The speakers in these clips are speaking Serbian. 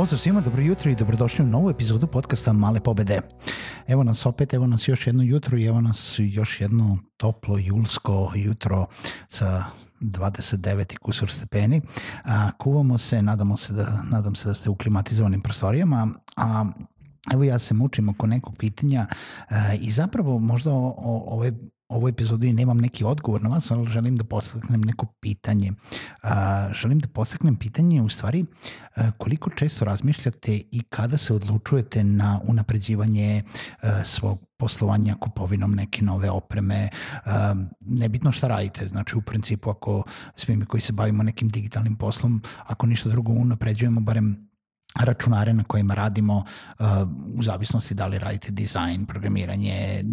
Pozdrav svima, dobro jutro i dobrodošli u novu epizodu podcasta Male pobede. Evo nas opet, evo nas još jedno jutro i evo nas još jedno toplo julsko jutro sa 29 i kusur stepeni. A, kuvamo se, nadamo se da, nadam se da ste u klimatizovanim prostorijama, a Evo ja se mučim oko nekog pitanja a, i zapravo možda o, o, ove ovoj epizodi nemam neki odgovor na vas, ali želim da postaknem neko pitanje. A, želim da postaknem pitanje u stvari a, koliko često razmišljate i kada se odlučujete na unapređivanje a, svog poslovanja kupovinom neke nove opreme, a, nebitno šta radite, znači u principu ako svi mi koji se bavimo nekim digitalnim poslom, ako ništa drugo unapređujemo barem računare na kojima radimo u zavisnosti da li radite dizajn, programiranje,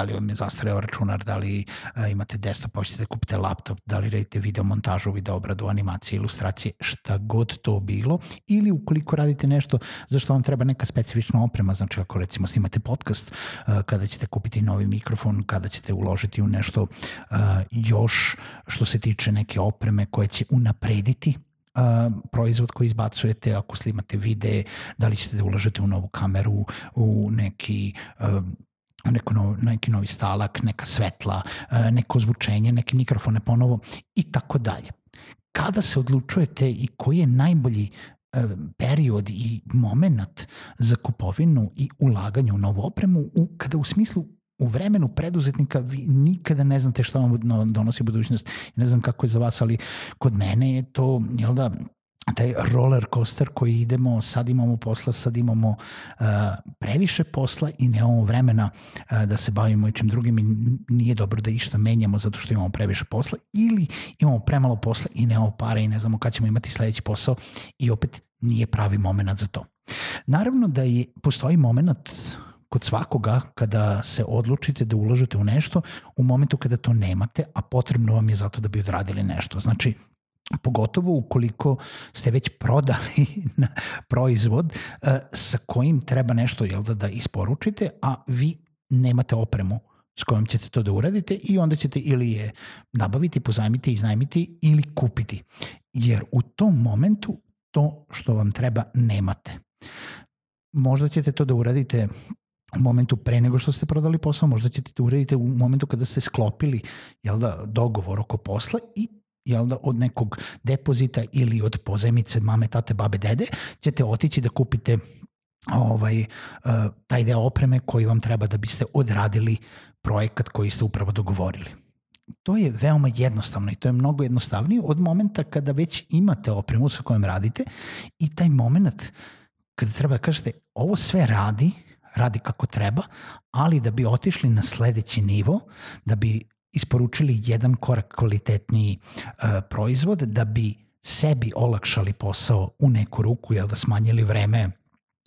da li vam je zastareo računar, da li uh, imate desktop, hoćete da kupite laptop, da li radite video montažu, video obradu, animacije, ilustracije, šta god to bilo, ili ukoliko radite nešto za što vam treba neka specifična oprema, znači ako recimo snimate podcast, uh, kada ćete kupiti novi mikrofon, kada ćete uložiti u nešto uh, još što se tiče neke opreme koje će unaprediti proizvod koji izbacujete, ako snimate vide, da li ćete da ulažete u novu kameru, u neki neko novi, neki novi stalak, neka svetla, neko zvučenje, neke mikrofone ponovo i tako dalje. Kada se odlučujete i koji je najbolji period i moment za kupovinu i ulaganje u novu opremu, u, kada u smislu u vremenu preduzetnika vi nikada ne znate šta vam donosi budućnost. Ne znam kako je za vas, ali kod mene je to, jel da, taj roller coaster koji idemo, sad imamo posla, sad imamo uh, previše posla i nemamo vremena uh, da se bavimo i čim drugim i nije dobro da išta menjamo zato što imamo previše posla ili imamo premalo posla i nemamo pare i ne znamo kad ćemo imati sledeći posao i opet nije pravi moment za to. Naravno da je, postoji moment kod svakoga kada se odlučite da uložite u nešto u momentu kada to nemate, a potrebno vam je zato da bi odradili nešto. Znači, pogotovo ukoliko ste već prodali na proizvod uh, sa kojim treba nešto jel da, da isporučite, a vi nemate opremu s kojom ćete to da uradite i onda ćete ili je nabaviti, pozajmiti, iznajmiti ili kupiti. Jer u tom momentu to što vam treba nemate. Možda ćete to da uradite u momentu pre nego što ste prodali posao, možda ćete to uraditi u momentu kada ste sklopili jel da, dogovor oko posla i jel da, od nekog depozita ili od pozemice mame, tate, babe, dede, ćete otići da kupite ovaj, uh, taj deo opreme koji vam treba da biste odradili projekat koji ste upravo dogovorili. To je veoma jednostavno i to je mnogo jednostavnije od momenta kada već imate opremu sa kojom radite i taj moment kada treba da kažete ovo sve radi, radi kako treba, ali da bi otišli na sledeći nivo, da bi isporučili jedan korak kvalitetniji uh, proizvod, da bi sebi olakšali posao u neku ruku, jel da smanjili vreme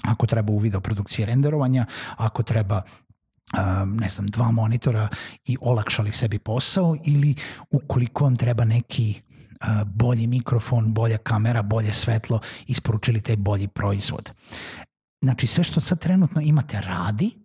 ako treba u video produkcije renderovanja, ako treba um, ne znam, dva monitora i olakšali sebi posao ili ukoliko vam treba neki uh, bolji mikrofon, bolja kamera, bolje svetlo, isporučili taj bolji proizvod. Znači sve što sad trenutno imate radi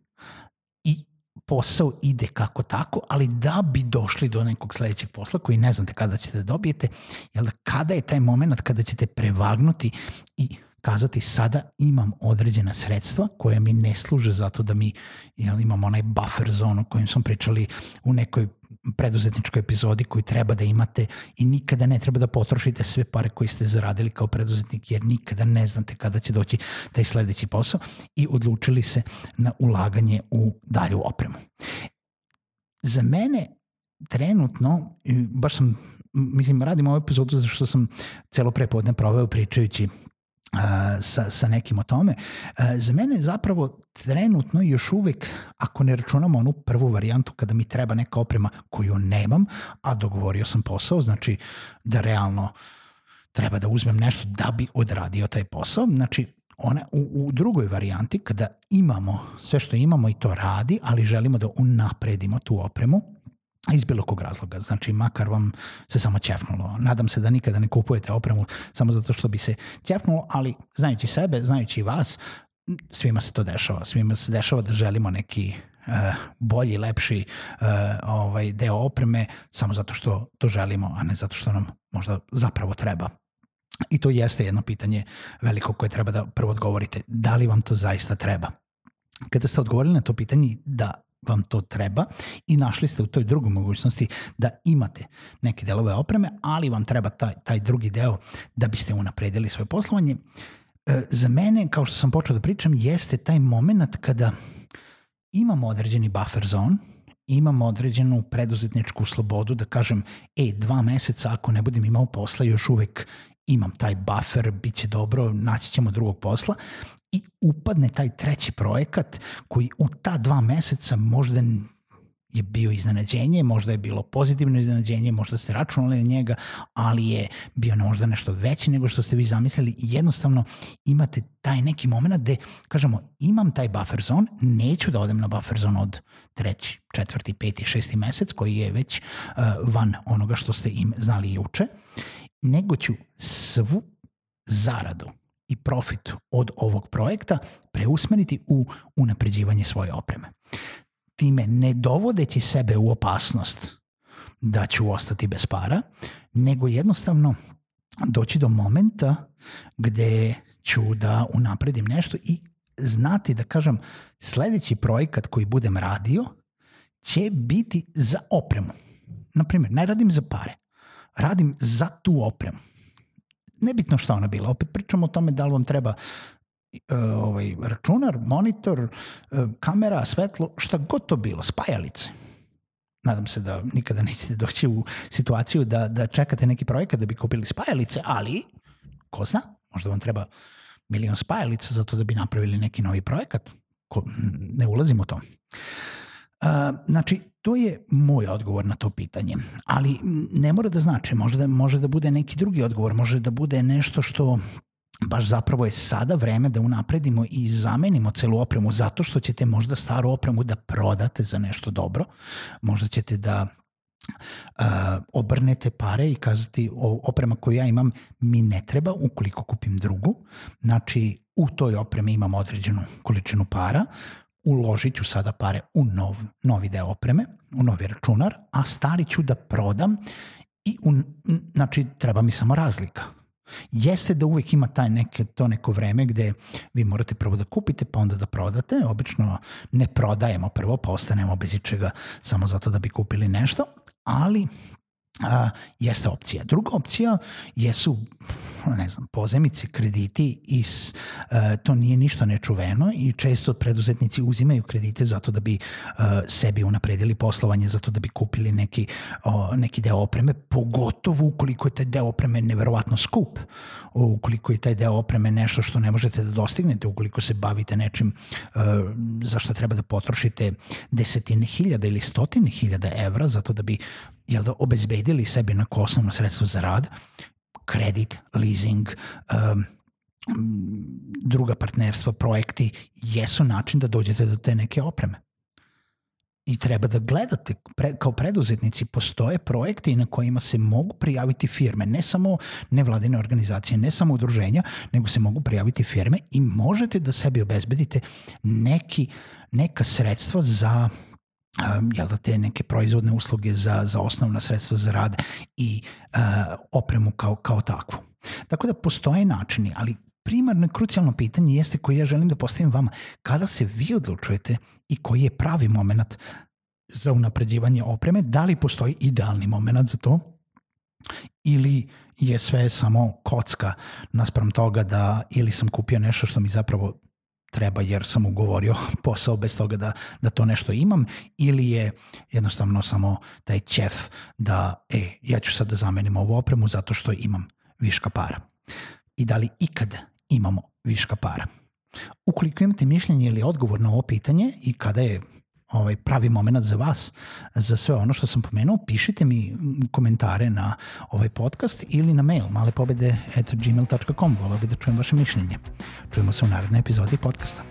posao ide kako tako, ali da bi došli do nekog sledećeg posla koji ne znate kada ćete da dobijete, jel da kada je taj moment kada ćete prevagnuti i kazati sada imam određena sredstva koja mi ne služe zato da mi jel, imamo onaj buffer zonu o kojem smo pričali u nekoj preduzetničkoj epizodi koju treba da imate i nikada ne treba da potrošite sve pare koje ste zaradili kao preduzetnik jer nikada ne znate kada će doći taj sledeći posao i odlučili se na ulaganje u dalju opremu. Za mene trenutno, baš sam mislim, radim ovu epizodu zato što sam celo prepodne proveo pričajući sa, sa nekim o tome. Za mene je zapravo trenutno još uvek, ako ne računamo onu prvu varijantu kada mi treba neka oprema koju nemam, a dogovorio sam posao, znači da realno treba da uzmem nešto da bi odradio taj posao. Znači, ona, u, u drugoj varijanti, kada imamo sve što imamo i to radi, ali želimo da unapredimo tu opremu, iz bilo kog razloga. Znači, makar vam se samo ćefnulo. Nadam se da nikada ne kupujete opremu samo zato što bi se ćefnulo, ali znajući sebe, znajući vas, svima se to dešava. Svima se dešava da želimo neki uh, bolji, lepši uh, ovaj deo opreme samo zato što to želimo, a ne zato što nam možda zapravo treba. I to jeste jedno pitanje veliko koje treba da prvo odgovorite. Da li vam to zaista treba? Kada ste odgovorili na to pitanje da vam to treba i našli ste u toj drugoj mogućnosti da imate neke delove opreme, ali vam treba taj, taj drugi deo da biste unapredili svoje poslovanje. E, za mene, kao što sam počeo da pričam, jeste taj moment kada imamo određeni buffer zone, imamo određenu preduzetničku slobodu da kažem, e, dva meseca ako ne budem imao posla, još uvek imam taj buffer, bit će dobro, naći ćemo drugog posla i upadne taj treći projekat koji u ta dva meseca možda je bio iznenađenje, možda je bilo pozitivno iznenađenje, možda ste računali na njega, ali je bio možda nešto veći nego što ste vi zamislili. Jednostavno imate taj neki moment gde, kažemo, imam taj buffer zone, neću da odem na buffer zone od treći, četvrti, peti, šesti mesec koji je već uh, van onoga što ste im znali juče, nego ću svu zaradu i profit od ovog projekta preusmeriti u unapređivanje svoje opreme. Time ne dovodeći sebe u opasnost da ću ostati bez para, nego jednostavno doći do momenta gde ću da unapredim nešto i znati da kažem sledeći projekat koji budem radio će biti za opremu. Naprimjer, ne radim za pare, radim za tu opremu nebitno šta ona bila, opet pričamo o tome da li vam treba e, ovaj, računar, monitor, e, kamera, svetlo, šta god to bilo, spajalice. Nadam se da nikada nećete doći u situaciju da, da čekate neki projekat da bi kupili spajalice, ali ko zna, možda vam treba milion spajalica za to da bi napravili neki novi projekat. Ko, ne ulazim u to. Uh, znači, to je moj odgovor na to pitanje. Ali ne mora da znači, može da, može da bude neki drugi odgovor, može da bude nešto što baš zapravo je sada vreme da unapredimo i zamenimo celu opremu zato što ćete možda staru opremu da prodate za nešto dobro. Možda ćete da uh, obrnete pare i kazati o, oprema koju ja imam mi ne treba ukoliko kupim drugu. Znači u toj opremi imam određenu količinu para uložit ću sada pare u nov, novi deo opreme, u novi računar, a stari ću da prodam i u, znači treba mi samo razlika. Jeste da uvek ima taj neke, to neko vreme gde vi morate prvo da kupite pa onda da prodate. Obično ne prodajemo prvo pa ostanemo bez ičega samo zato da bi kupili nešto, ali a, jeste opcija. Druga opcija jesu ne znam, pozemice, krediti i e, to nije ništa nečuveno i često preduzetnici uzimaju kredite zato da bi e, sebi unapredili poslovanje, zato da bi kupili neki, o, neki deo opreme, pogotovo ukoliko je taj deo opreme neverovatno skup, ukoliko je taj deo opreme nešto što ne možete da dostignete, ukoliko se bavite nečim e, za što treba da potrošite desetine hiljada ili stotine hiljada evra zato da bi jel da, obezbedili sebi na osnovno sredstvo za rad, kredit, leasing, um, druga partnerstva, projekti jesu način da dođete do te neke opreme. I treba da gledate, pre, kao preduzetnici postoje projekti na kojima se mogu prijaviti firme, ne samo nevladine organizacije, ne samo udruženja, nego se mogu prijaviti firme i možete da sebi obezbedite neki, neka sredstva za um, jel da te neke proizvodne usluge za, za osnovna sredstva za rad i uh, opremu kao, kao takvu. Tako da postoje načini, ali primarno krucijalno pitanje jeste koje ja želim da postavim vama. Kada se vi odlučujete i koji je pravi moment za unapređivanje opreme, da li postoji idealni moment za to ili je sve samo kocka naspram toga da ili sam kupio nešto što mi zapravo treba jer sam ugovorio posao bez toga da, da to nešto imam ili je jednostavno samo taj ćef da e, ja ću sad da zamenim ovu opremu zato što imam viška para. I da li ikad imamo viška para? Ukoliko imate mišljenje ili odgovor na ovo pitanje i kada je ovaj pravi moment za vas, za sve ono što sam pomenuo, pišite mi komentare na ovaj podcast ili na mail malepobede.gmail.com. Volao bih da čujem vaše mišljenje. Čujemo se u narednoj epizodi podcasta.